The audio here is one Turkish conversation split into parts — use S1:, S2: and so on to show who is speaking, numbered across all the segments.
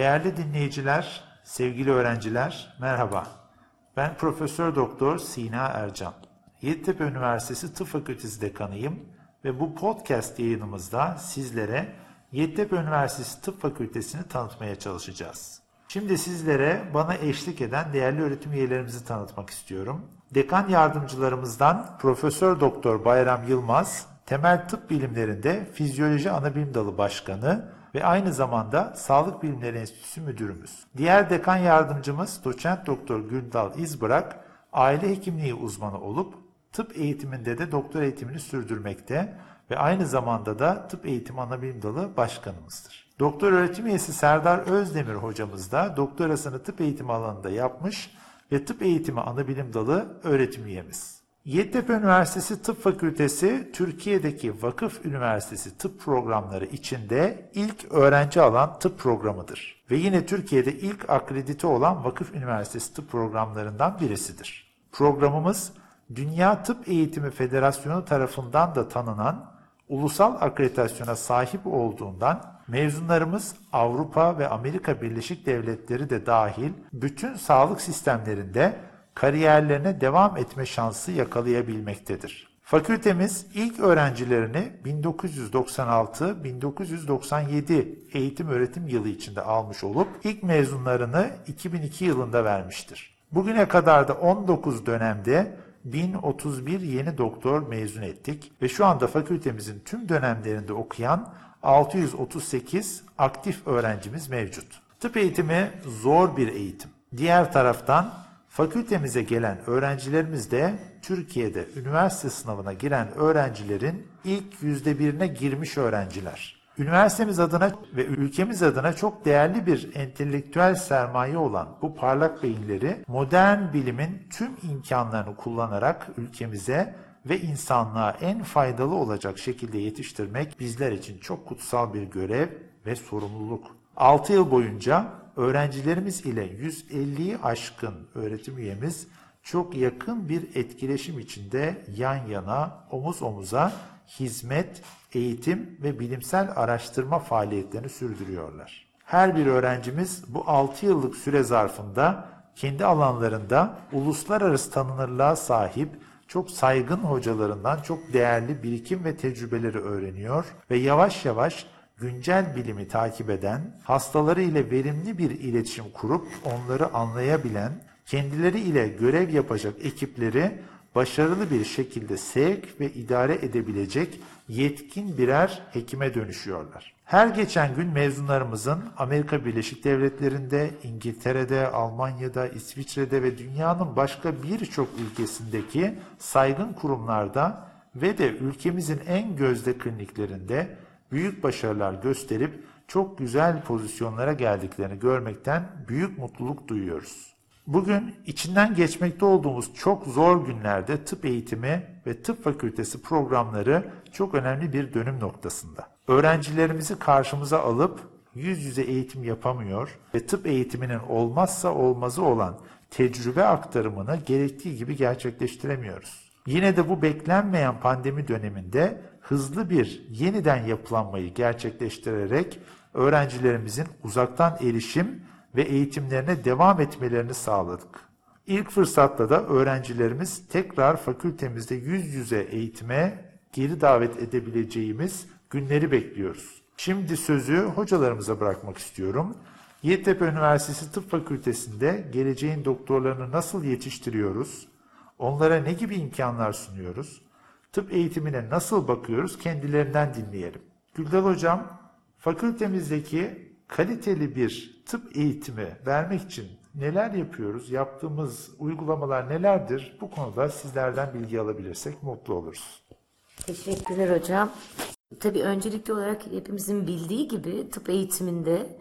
S1: Değerli dinleyiciler, sevgili öğrenciler, merhaba. Ben Profesör Doktor Sina Ercan. Yeditepe Üniversitesi Tıp Fakültesi dekanıyım ve bu podcast yayınımızda sizlere Yeditepe Üniversitesi Tıp Fakültesini tanıtmaya çalışacağız. Şimdi sizlere bana eşlik eden değerli öğretim üyelerimizi tanıtmak istiyorum. Dekan yardımcılarımızdan Profesör Doktor Bayram Yılmaz, Temel Tıp Bilimlerinde Fizyoloji Anabilim Dalı Başkanı ve aynı zamanda Sağlık Bilimleri Enstitüsü Müdürümüz. Diğer dekan yardımcımız Doçent Doktor Güldal İzbırak, aile hekimliği uzmanı olup tıp eğitiminde de doktor eğitimini sürdürmekte ve aynı zamanda da tıp eğitimi anabilim dalı başkanımızdır. Doktor öğretim üyesi Serdar Özdemir hocamız da doktorasını tıp eğitimi alanında yapmış ve tıp eğitimi anabilim dalı öğretim üyemiz. Yeditepe Üniversitesi Tıp Fakültesi Türkiye'deki Vakıf Üniversitesi tıp programları içinde ilk öğrenci alan tıp programıdır. Ve yine Türkiye'de ilk akredite olan Vakıf Üniversitesi tıp programlarından birisidir. Programımız Dünya Tıp Eğitimi Federasyonu tarafından da tanınan ulusal akreditasyona sahip olduğundan mezunlarımız Avrupa ve Amerika Birleşik Devletleri de dahil bütün sağlık sistemlerinde kariyerlerine devam etme şansı yakalayabilmektedir. Fakültemiz ilk öğrencilerini 1996-1997 eğitim öğretim yılı içinde almış olup ilk mezunlarını 2002 yılında vermiştir. Bugüne kadar da 19 dönemde 1031 yeni doktor mezun ettik ve şu anda fakültemizin tüm dönemlerinde okuyan 638 aktif öğrencimiz mevcut. Tıp eğitimi zor bir eğitim. Diğer taraftan fakültemize gelen öğrencilerimiz de Türkiye'de üniversite sınavına giren öğrencilerin ilk yüzde birine girmiş öğrenciler. Üniversitemiz adına ve ülkemiz adına çok değerli bir entelektüel sermaye olan bu parlak beyinleri modern bilimin tüm imkanlarını kullanarak ülkemize ve insanlığa en faydalı olacak şekilde yetiştirmek bizler için çok kutsal bir görev ve sorumluluk. 6 yıl boyunca öğrencilerimiz ile 150'yi aşkın öğretim üyemiz çok yakın bir etkileşim içinde yan yana, omuz omuza hizmet, eğitim ve bilimsel araştırma faaliyetlerini sürdürüyorlar. Her bir öğrencimiz bu 6 yıllık süre zarfında kendi alanlarında uluslararası tanınırlığa sahip çok saygın hocalarından çok değerli birikim ve tecrübeleri öğreniyor ve yavaş yavaş güncel bilimi takip eden, hastaları ile verimli bir iletişim kurup onları anlayabilen, kendileri ile görev yapacak ekipleri başarılı bir şekilde sevk ve idare edebilecek yetkin birer hekime dönüşüyorlar. Her geçen gün mezunlarımızın Amerika Birleşik Devletleri'nde, İngiltere'de, Almanya'da, İsviçre'de ve dünyanın başka birçok ülkesindeki saygın kurumlarda ve de ülkemizin en gözde kliniklerinde büyük başarılar gösterip çok güzel pozisyonlara geldiklerini görmekten büyük mutluluk duyuyoruz. Bugün içinden geçmekte olduğumuz çok zor günlerde tıp eğitimi ve tıp fakültesi programları çok önemli bir dönüm noktasında. Öğrencilerimizi karşımıza alıp yüz yüze eğitim yapamıyor ve tıp eğitiminin olmazsa olmazı olan tecrübe aktarımını gerektiği gibi gerçekleştiremiyoruz. Yine de bu beklenmeyen pandemi döneminde hızlı bir yeniden yapılanmayı gerçekleştirerek öğrencilerimizin uzaktan erişim ve eğitimlerine devam etmelerini sağladık. İlk fırsatta da öğrencilerimiz tekrar fakültemizde yüz yüze eğitime geri davet edebileceğimiz günleri bekliyoruz. Şimdi sözü hocalarımıza bırakmak istiyorum. Yeditepe Üniversitesi Tıp Fakültesi'nde geleceğin doktorlarını nasıl yetiştiriyoruz? Onlara ne gibi imkanlar sunuyoruz? Tıp eğitimine nasıl bakıyoruz? Kendilerinden dinleyelim. Güldal Hocam, fakültemizdeki kaliteli bir tıp eğitimi vermek için neler yapıyoruz? Yaptığımız uygulamalar nelerdir? Bu konuda sizlerden bilgi alabilirsek mutlu oluruz.
S2: Teşekkürler hocam. Tabii öncelikli olarak hepimizin bildiği gibi tıp eğitiminde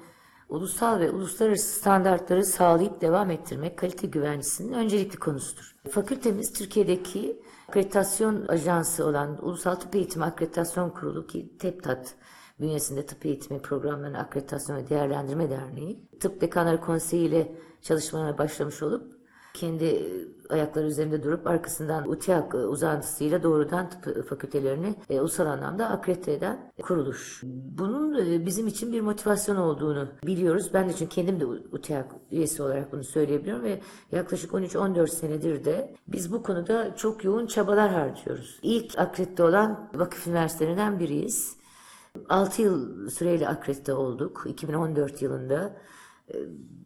S2: ulusal ve uluslararası standartları sağlayıp devam ettirmek kalite güvenlisinin öncelikli konusudur. Fakültemiz Türkiye'deki akreditasyon ajansı olan Ulusal Tıp Eğitimi Akreditasyon Kurulu ki TEPTAT bünyesinde tıp eğitimi programlarını akreditasyon ve değerlendirme derneği tıp dekanları konseyi ile çalışmalara başlamış olup kendi e, ayakları üzerinde durup arkasından UTİAK e, uzantısıyla doğrudan tıp fakültelerini e, ulusal anlamda akredite eden kuruluş. Bunun e, bizim için bir motivasyon olduğunu biliyoruz. Ben de çünkü kendim de UTİAK üyesi olarak bunu söyleyebiliyorum ve yaklaşık 13-14 senedir de biz bu konuda çok yoğun çabalar harcıyoruz. İlk akredite olan vakıf üniversitelerinden biriyiz. 6 yıl süreyle akredite olduk 2014 yılında.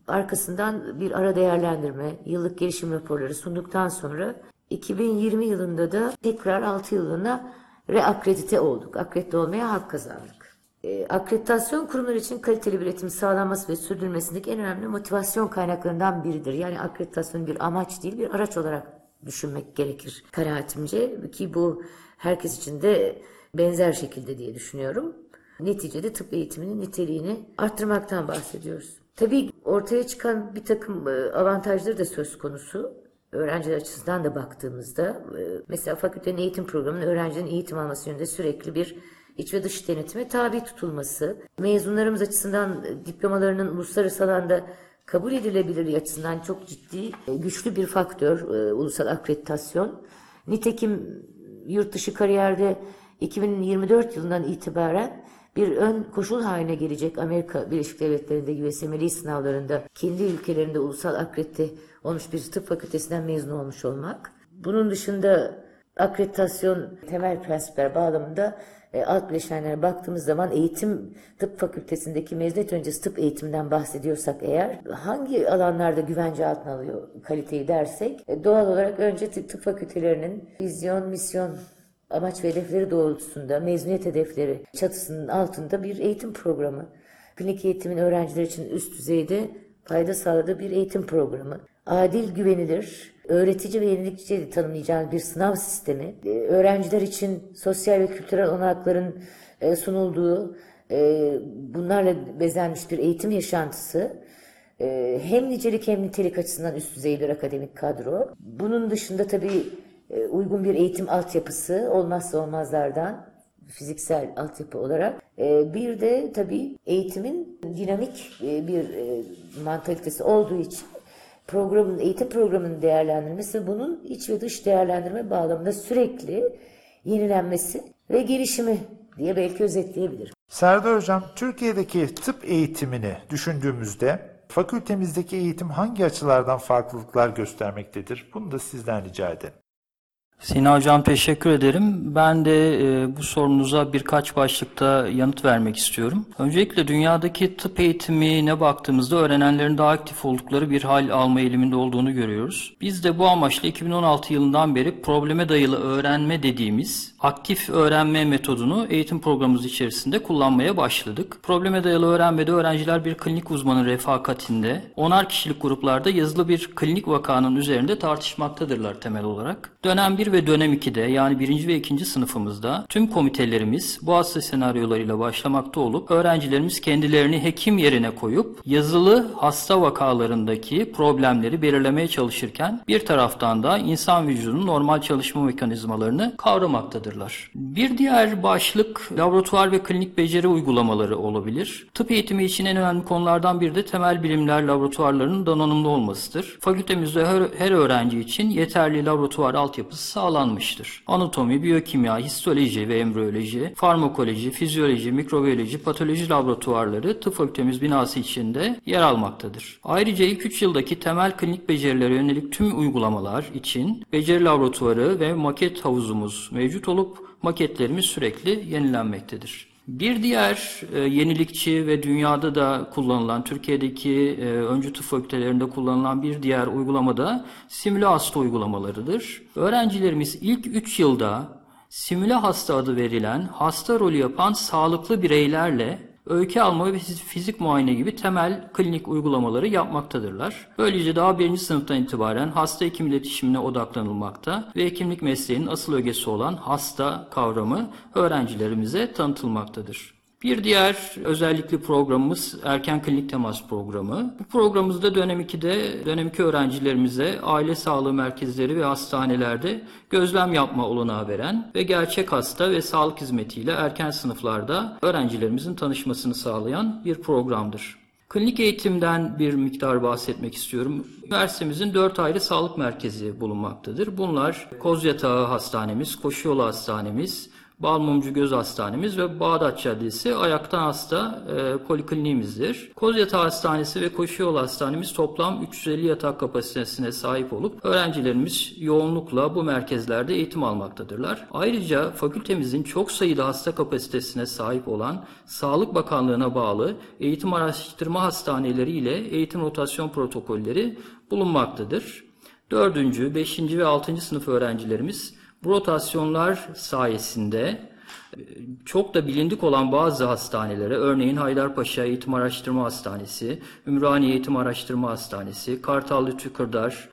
S2: Arkasından bir ara değerlendirme, yıllık gelişim raporları sunduktan sonra 2020 yılında da tekrar 6 yıllığına reakredite olduk. Akredite olmaya hak kazandık. Ee, Akreditasyon kurumlar için kaliteli bir eğitim sağlanması ve sürdürülmesindeki en önemli motivasyon kaynaklarından biridir. Yani akreditasyon bir amaç değil bir araç olarak düşünmek gerekir kanaatimce ki bu herkes için de benzer şekilde diye düşünüyorum. Neticede tıp eğitiminin niteliğini arttırmaktan bahsediyoruz. Tabii ortaya çıkan bir takım e, avantajları da söz konusu. Öğrenciler açısından da baktığımızda e, mesela fakültenin eğitim programının öğrencinin eğitim alması yönünde sürekli bir iç ve dış denetime tabi tutulması, mezunlarımız açısından e, diplomalarının uluslararası alanda kabul edilebilirliği açısından çok ciddi, güçlü bir faktör ulusal akreditasyon. Nitekim yurt dışı kariyerde 2024 yılından itibaren bir ön koşul haline gelecek Amerika Birleşik Devletleri'nde USMLE sınavlarında kendi ülkelerinde ulusal akredite olmuş bir tıp fakültesinden mezun olmuş olmak. Bunun dışında akreditasyon temel prensipler bağlamında e, alt bileşenlere baktığımız zaman eğitim tıp fakültesindeki mezuniyet öncesi tıp eğitiminden bahsediyorsak eğer hangi alanlarda güvence altına alıyor kaliteyi dersek e, doğal olarak önce tıp, tıp fakültelerinin vizyon, misyon amaç ve hedefleri doğrultusunda mezuniyet hedefleri çatısının altında bir eğitim programı. Klinik eğitimin öğrenciler için üst düzeyde fayda sağladığı bir eğitim programı. Adil, güvenilir, öğretici ve yenilikçi tanımlayacağımız bir sınav sistemi. Ee, Öğrenciler için sosyal ve kültürel olanakların e, sunulduğu, e, bunlarla bezenmiş bir eğitim yaşantısı. E, Hem nicelik hem nitelik açısından üst düzey bir akademik kadro. Bunun dışında tabii e, uygun bir eğitim altyapısı olmazsa olmazlardan fiziksel altyapı olarak. E, Bir de tabii eğitimin dinamik e, bir e, mantalitesi olduğu için programın, eğitim programının değerlendirmesi bunun iç ve dış değerlendirme bağlamında sürekli yenilenmesi ve gelişimi diye belki özetleyebilirim.
S1: Serdar Hocam, Türkiye'deki tıp eğitimini düşündüğümüzde fakültemizdeki eğitim hangi açılardan farklılıklar göstermektedir? Bunu da sizden rica edelim.
S3: Sina Hocam teşekkür ederim. Ben de e, bu sorunuza birkaç başlıkta yanıt vermek istiyorum. Öncelikle dünyadaki tıp eğitimine baktığımızda öğrenenlerin daha aktif oldukları bir hal alma eğiliminde olduğunu görüyoruz. Biz de bu amaçla 2016 yılından beri probleme dayalı öğrenme dediğimiz aktif öğrenme metodunu eğitim programımız içerisinde kullanmaya başladık. Probleme dayalı öğrenmede öğrenciler bir klinik uzmanın refakatinde 10'ar kişilik gruplarda yazılı bir klinik vakanın üzerinde tartışmaktadırlar temel olarak. Dönem 1 ve dönem 2'de yani 1. ve 2. sınıfımızda tüm komitelerimiz bu hasta senaryolarıyla başlamakta olup öğrencilerimiz kendilerini hekim yerine koyup yazılı hasta vakalarındaki problemleri belirlemeye çalışırken bir taraftan da insan vücudunun normal çalışma mekanizmalarını kavramaktadırlar. Bir diğer başlık laboratuvar ve klinik beceri uygulamaları olabilir. Tıp eğitimi için en önemli konulardan biri de temel bilimler laboratuvarlarının donanımlı olmasıdır. Fakültemizde her, her öğrenci için yeterli laboratuvar altyapısı sağlanmıştır. Anatomi, biyokimya, histoloji ve embriyoloji, farmakoloji, fizyoloji, mikrobiyoloji, patoloji laboratuvarları tıp fakültemiz binası içinde yer almaktadır. Ayrıca ilk 3 yıldaki temel klinik becerilere yönelik tüm uygulamalar için beceri laboratuvarı ve maket havuzumuz mevcut olup maketlerimiz sürekli yenilenmektedir. Bir diğer e, yenilikçi ve dünyada da kullanılan, Türkiye'deki e, öncü tıp fakültelerinde kullanılan bir diğer uygulama da simüle hasta uygulamalarıdır. Öğrencilerimiz ilk 3 yılda simüle hasta adı verilen hasta rolü yapan sağlıklı bireylerle öykü alma ve fizik muayene gibi temel klinik uygulamaları yapmaktadırlar. Böylece daha birinci sınıftan itibaren hasta hekim iletişimine odaklanılmakta ve hekimlik mesleğinin asıl ögesi olan hasta kavramı öğrencilerimize tanıtılmaktadır. Bir diğer özellikli programımız erken klinik temas programı. Bu programımızda dönem 2'de dönem 2 öğrencilerimize aile sağlığı merkezleri ve hastanelerde gözlem yapma olanağı veren ve gerçek hasta ve sağlık hizmetiyle erken sınıflarda öğrencilerimizin tanışmasını sağlayan bir programdır. Klinik eğitimden bir miktar bahsetmek istiyorum. Üniversitemizin dört ayrı sağlık merkezi bulunmaktadır. Bunlar Kozyatağı Hastanemiz, Koşuyolu Hastanemiz, Balmumcu Göz Hastanemiz ve Bağdat Caddesi Ayaktan Hasta e, polikliniğimizdir. Kozyatağı Hastanesi ve Koşuyolu Hastanemiz toplam 350 yatak kapasitesine sahip olup öğrencilerimiz yoğunlukla bu merkezlerde eğitim almaktadırlar. Ayrıca fakültemizin çok sayıda hasta kapasitesine sahip olan Sağlık Bakanlığı'na bağlı eğitim araştırma hastaneleri ile eğitim rotasyon protokolleri bulunmaktadır. 4. 5. ve 6. sınıf öğrencilerimiz bu rotasyonlar sayesinde e, çok da bilindik olan bazı hastanelere, örneğin Haydarpaşa Eğitim Araştırma Hastanesi, Ümraniye Eğitim Araştırma Hastanesi, Kartal Lütfü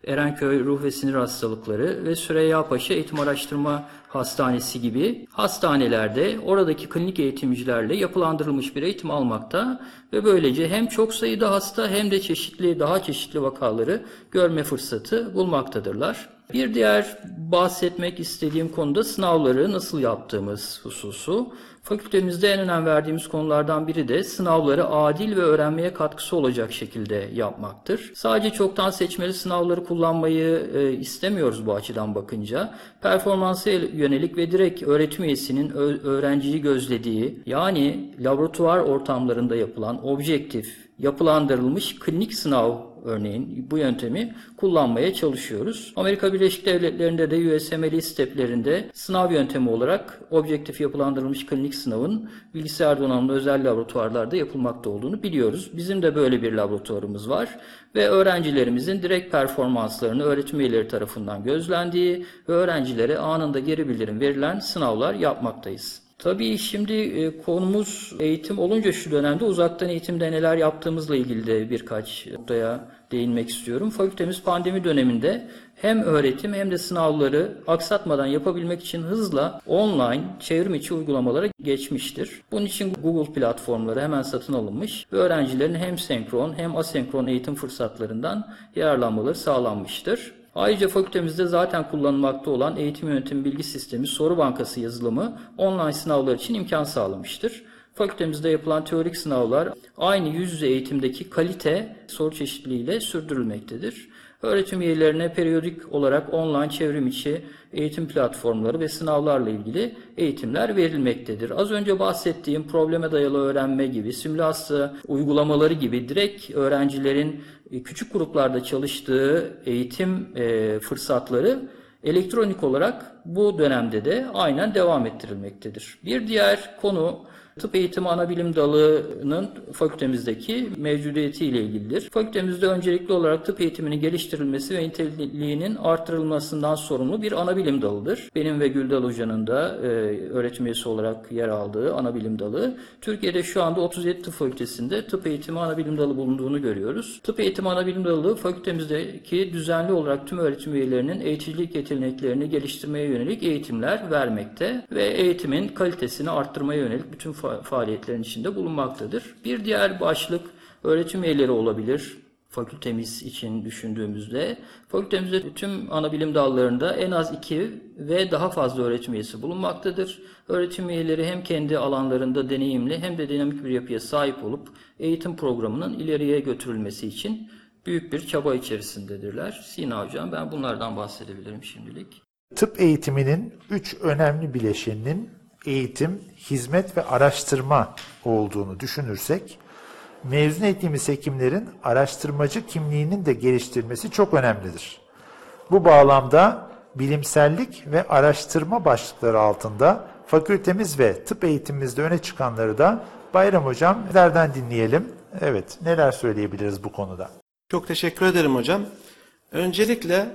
S3: Erenköy Ruh ve Sinir Hastalıkları ve Süreyya Paşa Eğitim Araştırma Hastanesi gibi hastanelerde oradaki klinik eğitimcilerle yapılandırılmış bir eğitim almakta ve böylece hem çok sayıda hasta hem de çeşitli daha çeşitli vakaları görme fırsatı bulmaktadırlar. Bir diğer bahsetmek istediğim konuda sınavları nasıl yaptığımız hususu. Fakültemizde en önem verdiğimiz konulardan biri de sınavları adil ve öğrenmeye katkısı olacak şekilde yapmaktır. Sadece çoktan seçmeli sınavları kullanmayı e, istemiyoruz bu açıdan bakınca. Performansa yönelik ve direkt öğretim üyesinin öğrenciyi gözlediği yani laboratuvar ortamlarında yapılan objektif, yapılandırılmış klinik sınav örneğin bu yöntemi kullanmaya çalışıyoruz. Amerika Birleşik Devletleri'nde de USMLE steplerinde sınav yöntemi olarak objektif yapılandırılmış klinik sınavın bilgisayar donanımlı özel laboratuvarlarda yapılmakta olduğunu biliyoruz. Bizim de böyle bir laboratuvarımız var ve öğrencilerimizin direkt performanslarını öğretim üyeleri tarafından gözlendiği ve öğrencilere anında geri bildirim verilen sınavlar yapmaktayız. Tabii şimdi e, konumuz eğitim olunca şu dönemde uzaktan eğitimde neler yaptığımızla ilgili de birkaç noktaya değinmek istiyorum. Fakültemiz pandemi döneminde hem öğretim hem de sınavları aksatmadan yapabilmek için hızla online çevrim içi uygulamalara geçmiştir. Bunun için Google platformları hemen satın alınmış ve öğrencilerin hem senkron hem asenkron eğitim fırsatlarından yararlanmaları sağlanmıştır. Ayrıca fakültemizde zaten kullanılmakta olan eğitim yönetimi bilgi sistemi soru bankası yazılımı online sınavlar için imkan sağlamıştır. Fakültemizde yapılan teorik sınavlar aynı yüz yüze eğitimdeki kalite soru çeşitliliğiyle sürdürülmektedir. Öğretim üyelerine periyodik olarak online çevrim içi eğitim platformları ve sınavlarla ilgili eğitimler verilmektedir. Az önce bahsettiğim probleme dayalı öğrenme gibi, simülasyon uygulamaları gibi direkt öğrencilerin e, küçük gruplarda çalıştığı eğitim e, fırsatları elektronik olarak bu dönemde de aynen devam ettirilmektedir. Bir diğer konu Tıp Eğitimi Anabilim Dalı'nın fakültemizdeki mevcudiyeti ile ilgilidir. Fakültemizde öncelikli olarak tıp eğitiminin geliştirilmesi ve niteliğinin artırılmasından sorumlu bir anabilim dalıdır. Benim ve Güldal Hoca'nın da e, öğretim üyesi olarak yer aldığı anabilim dalı. Türkiye'de şu anda 37 tıp fakültesinde tıp eğitimi anabilim dalı bulunduğunu görüyoruz. Tıp eğitimi anabilim dalı fakültemizdeki düzenli olarak tüm öğretim üyelerinin eğiticilik yeteneklerini geliştirmeye yönelik eğitimler vermekte ve eğitimin kalitesini arttırmaya yönelik bütün fa- faaliyetlerin içinde bulunmaktadır. Bir diğer başlık öğretim üyeleri olabilir. Fakültemiz için düşündüğümüzde fakültemizde tüm ana bilim dallarında en az iki ve daha fazla öğretim üyesi bulunmaktadır. Öğretim üyeleri hem kendi alanlarında deneyimli hem de dinamik bir yapıya sahip olup eğitim programının ileriye götürülmesi için büyük bir çaba içerisindedirler. Sina Hocam ben bunlardan bahsedebilirim şimdilik.
S1: Tıp eğitiminin üç önemli bileşeninin eğitim, hizmet ve araştırma olduğunu düşünürsek, mezun ettiğimiz hekimlerin araştırmacı kimliğinin de geliştirilmesi çok önemlidir. Bu bağlamda bilimsellik ve araştırma başlıkları altında fakültemiz ve tıp eğitimimizde öne çıkanları da Bayram Hocam nelerden dinleyelim? Evet, neler söyleyebiliriz bu konuda?
S4: Çok teşekkür ederim hocam. Öncelikle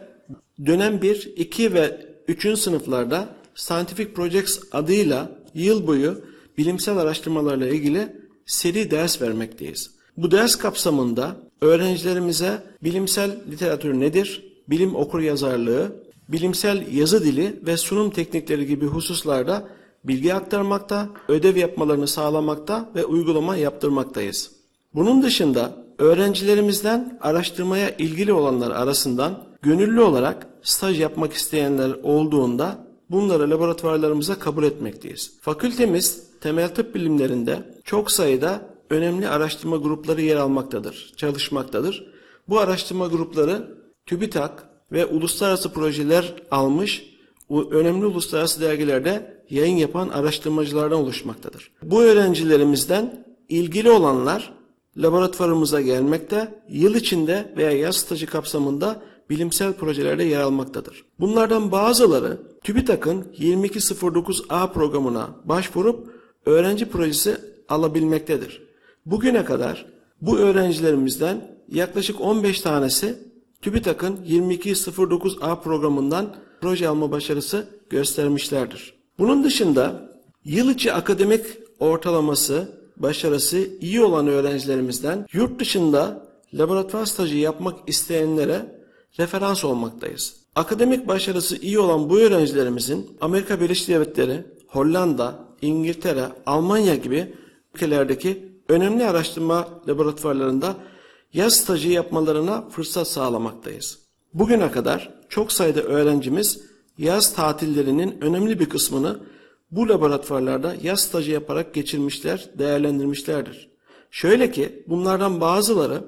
S4: dönem 1, 2 ve 3. sınıflarda Scientific Projects adıyla yıl boyu bilimsel araştırmalarla ilgili seri ders vermekteyiz. Bu ders kapsamında öğrencilerimize bilimsel literatür nedir, bilim okuryazarlığı, bilimsel yazı dili ve sunum teknikleri gibi hususlarda bilgi aktarmakta, ödev yapmalarını sağlamakta ve uygulama yaptırmaktayız. Bunun dışında öğrencilerimizden araştırmaya ilgili olanlar arasından gönüllü olarak staj yapmak isteyenler olduğunda bunları laboratuvarlarımıza kabul etmekteyiz. Fakültemiz temel tıp bilimlerinde çok sayıda önemli araştırma grupları yer almaktadır, çalışmaktadır. Bu araştırma grupları TÜBİTAK ve uluslararası projeler almış, önemli uluslararası dergilerde yayın yapan araştırmacılardan oluşmaktadır. Bu öğrencilerimizden ilgili olanlar laboratuvarımıza gelmekte, yıl içinde veya yaz stajı kapsamında bilimsel projelerde yer almaktadır. Bunlardan bazıları TÜBİTAK'ın 2209A programına başvurup öğrenci projesi alabilmektedir. Bugüne kadar bu öğrencilerimizden yaklaşık 15 tanesi TÜBİTAK'ın 2209A programından proje alma başarısı göstermişlerdir. Bunun dışında yıl içi akademik ortalaması, başarısı iyi olan öğrencilerimizden yurt dışında laboratuvar stajı yapmak isteyenlere referans olmaktayız. Akademik başarısı iyi olan bu öğrencilerimizin Amerika Birleşik Devletleri, Hollanda, İngiltere, Almanya gibi ülkelerdeki önemli araştırma laboratuvarlarında yaz stajı yapmalarına fırsat sağlamaktayız. Bugüne kadar çok sayıda öğrencimiz yaz tatillerinin önemli bir kısmını bu laboratuvarlarda yaz stajı yaparak geçirmişler, değerlendirmişlerdir. Şöyle ki bunlardan bazıları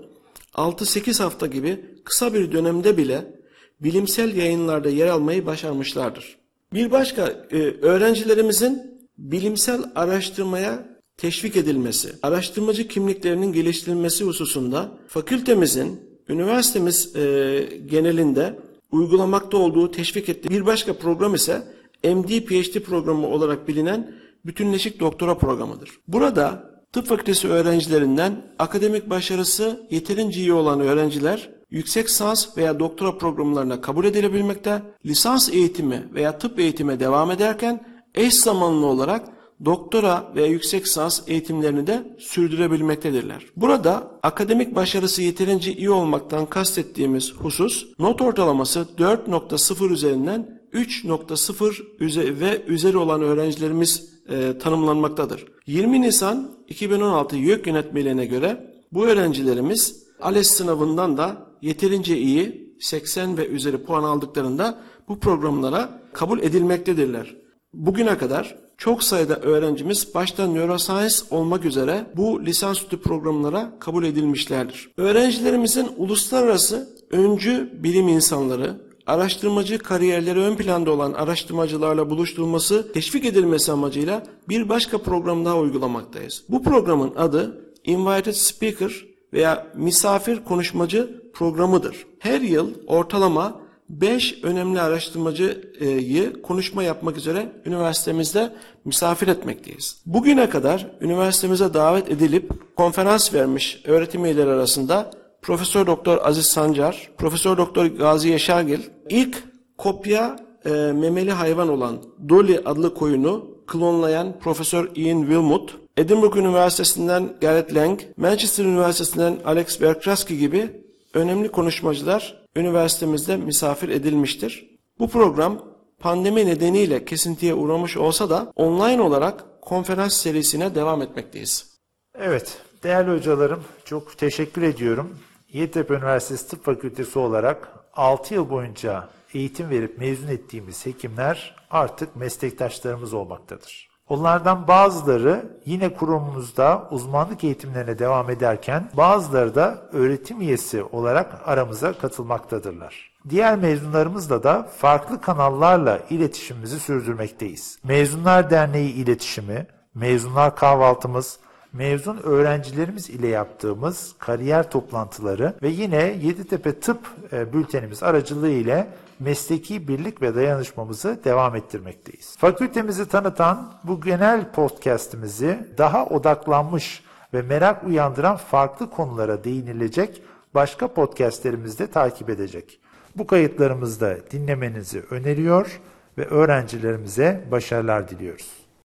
S4: 6-8 hafta gibi kısa bir dönemde bile bilimsel yayınlarda yer almayı başarmışlardır. Bir başka e, öğrencilerimizin bilimsel araştırmaya teşvik edilmesi, araştırmacı kimliklerinin geliştirilmesi hususunda fakültemizin, üniversitemiz e, genelinde uygulamakta olduğu, teşvik ettiği bir başka program ise MD PhD programı olarak bilinen bütünleşik doktora programıdır. Burada tıp fakültesi öğrencilerinden akademik başarısı yeterince iyi olan öğrenciler yüksek lisans veya doktora programlarına kabul edilebilmekte, lisans eğitimi veya tıp eğitime devam ederken eş zamanlı olarak doktora veya yüksek lisans eğitimlerini de sürdürebilmektedirler. Burada akademik başarısı yeterince iyi olmaktan kastettiğimiz husus not ortalaması 4.0 üzerinden 3.0 ve üzeri olan öğrencilerimiz e, tanımlanmaktadır. 20 Nisan 2016 YÖK yönetmeliğine göre bu öğrencilerimiz ALES sınavından da yeterince iyi 80 ve üzeri puan aldıklarında bu programlara kabul edilmektedirler. Bugüne kadar çok sayıda öğrencimiz başta neuroscience olmak üzere bu lisansüstü programlara kabul edilmişlerdir. Öğrencilerimizin uluslararası öncü bilim insanları, araştırmacı kariyerleri ön planda olan araştırmacılarla buluşturulması, teşvik edilmesi amacıyla bir başka program daha uygulamaktayız. Bu programın adı Invited Speaker veya misafir konuşmacı programıdır. Her yıl ortalama 5 önemli araştırmacıyı konuşma yapmak üzere üniversitemizde misafir etmekteyiz. Bugüne kadar üniversitemize davet edilip konferans vermiş öğretim üyeleri arasında Profesör Doktor Aziz Sancar, Profesör Doktor Gazi Yaşargil ilk kopya e, memeli hayvan olan Dolly adlı koyunu klonlayan Profesör Ian Wilmot, Edinburgh Üniversitesi'nden Garrett Lang, Manchester Üniversitesi'nden Alex Berkraski gibi önemli konuşmacılar üniversitemizde misafir edilmiştir. Bu program pandemi nedeniyle kesintiye uğramış olsa da online olarak konferans serisine devam etmekteyiz.
S1: Evet, değerli hocalarım çok teşekkür ediyorum. Yeditepe Üniversitesi Tıp Fakültesi olarak 6 yıl boyunca eğitim verip mezun ettiğimiz hekimler artık meslektaşlarımız olmaktadır. Onlardan bazıları yine kurumumuzda uzmanlık eğitimlerine devam ederken bazıları da öğretim üyesi olarak aramıza katılmaktadırlar. Diğer mezunlarımızla da farklı kanallarla iletişimimizi sürdürmekteyiz. Mezunlar Derneği iletişimi, mezunlar kahvaltımız, mezun öğrencilerimiz ile yaptığımız kariyer toplantıları ve yine Yeditepe Tıp e, bültenimiz aracılığı ile mesleki birlik ve dayanışmamızı devam ettirmekteyiz. Fakültemizi tanıtan bu genel podcast'imizi daha odaklanmış ve merak uyandıran farklı konulara değinilecek başka podcastlerimizde takip edecek. Bu kayıtlarımızda dinlemenizi öneriyor ve öğrencilerimize başarılar diliyoruz.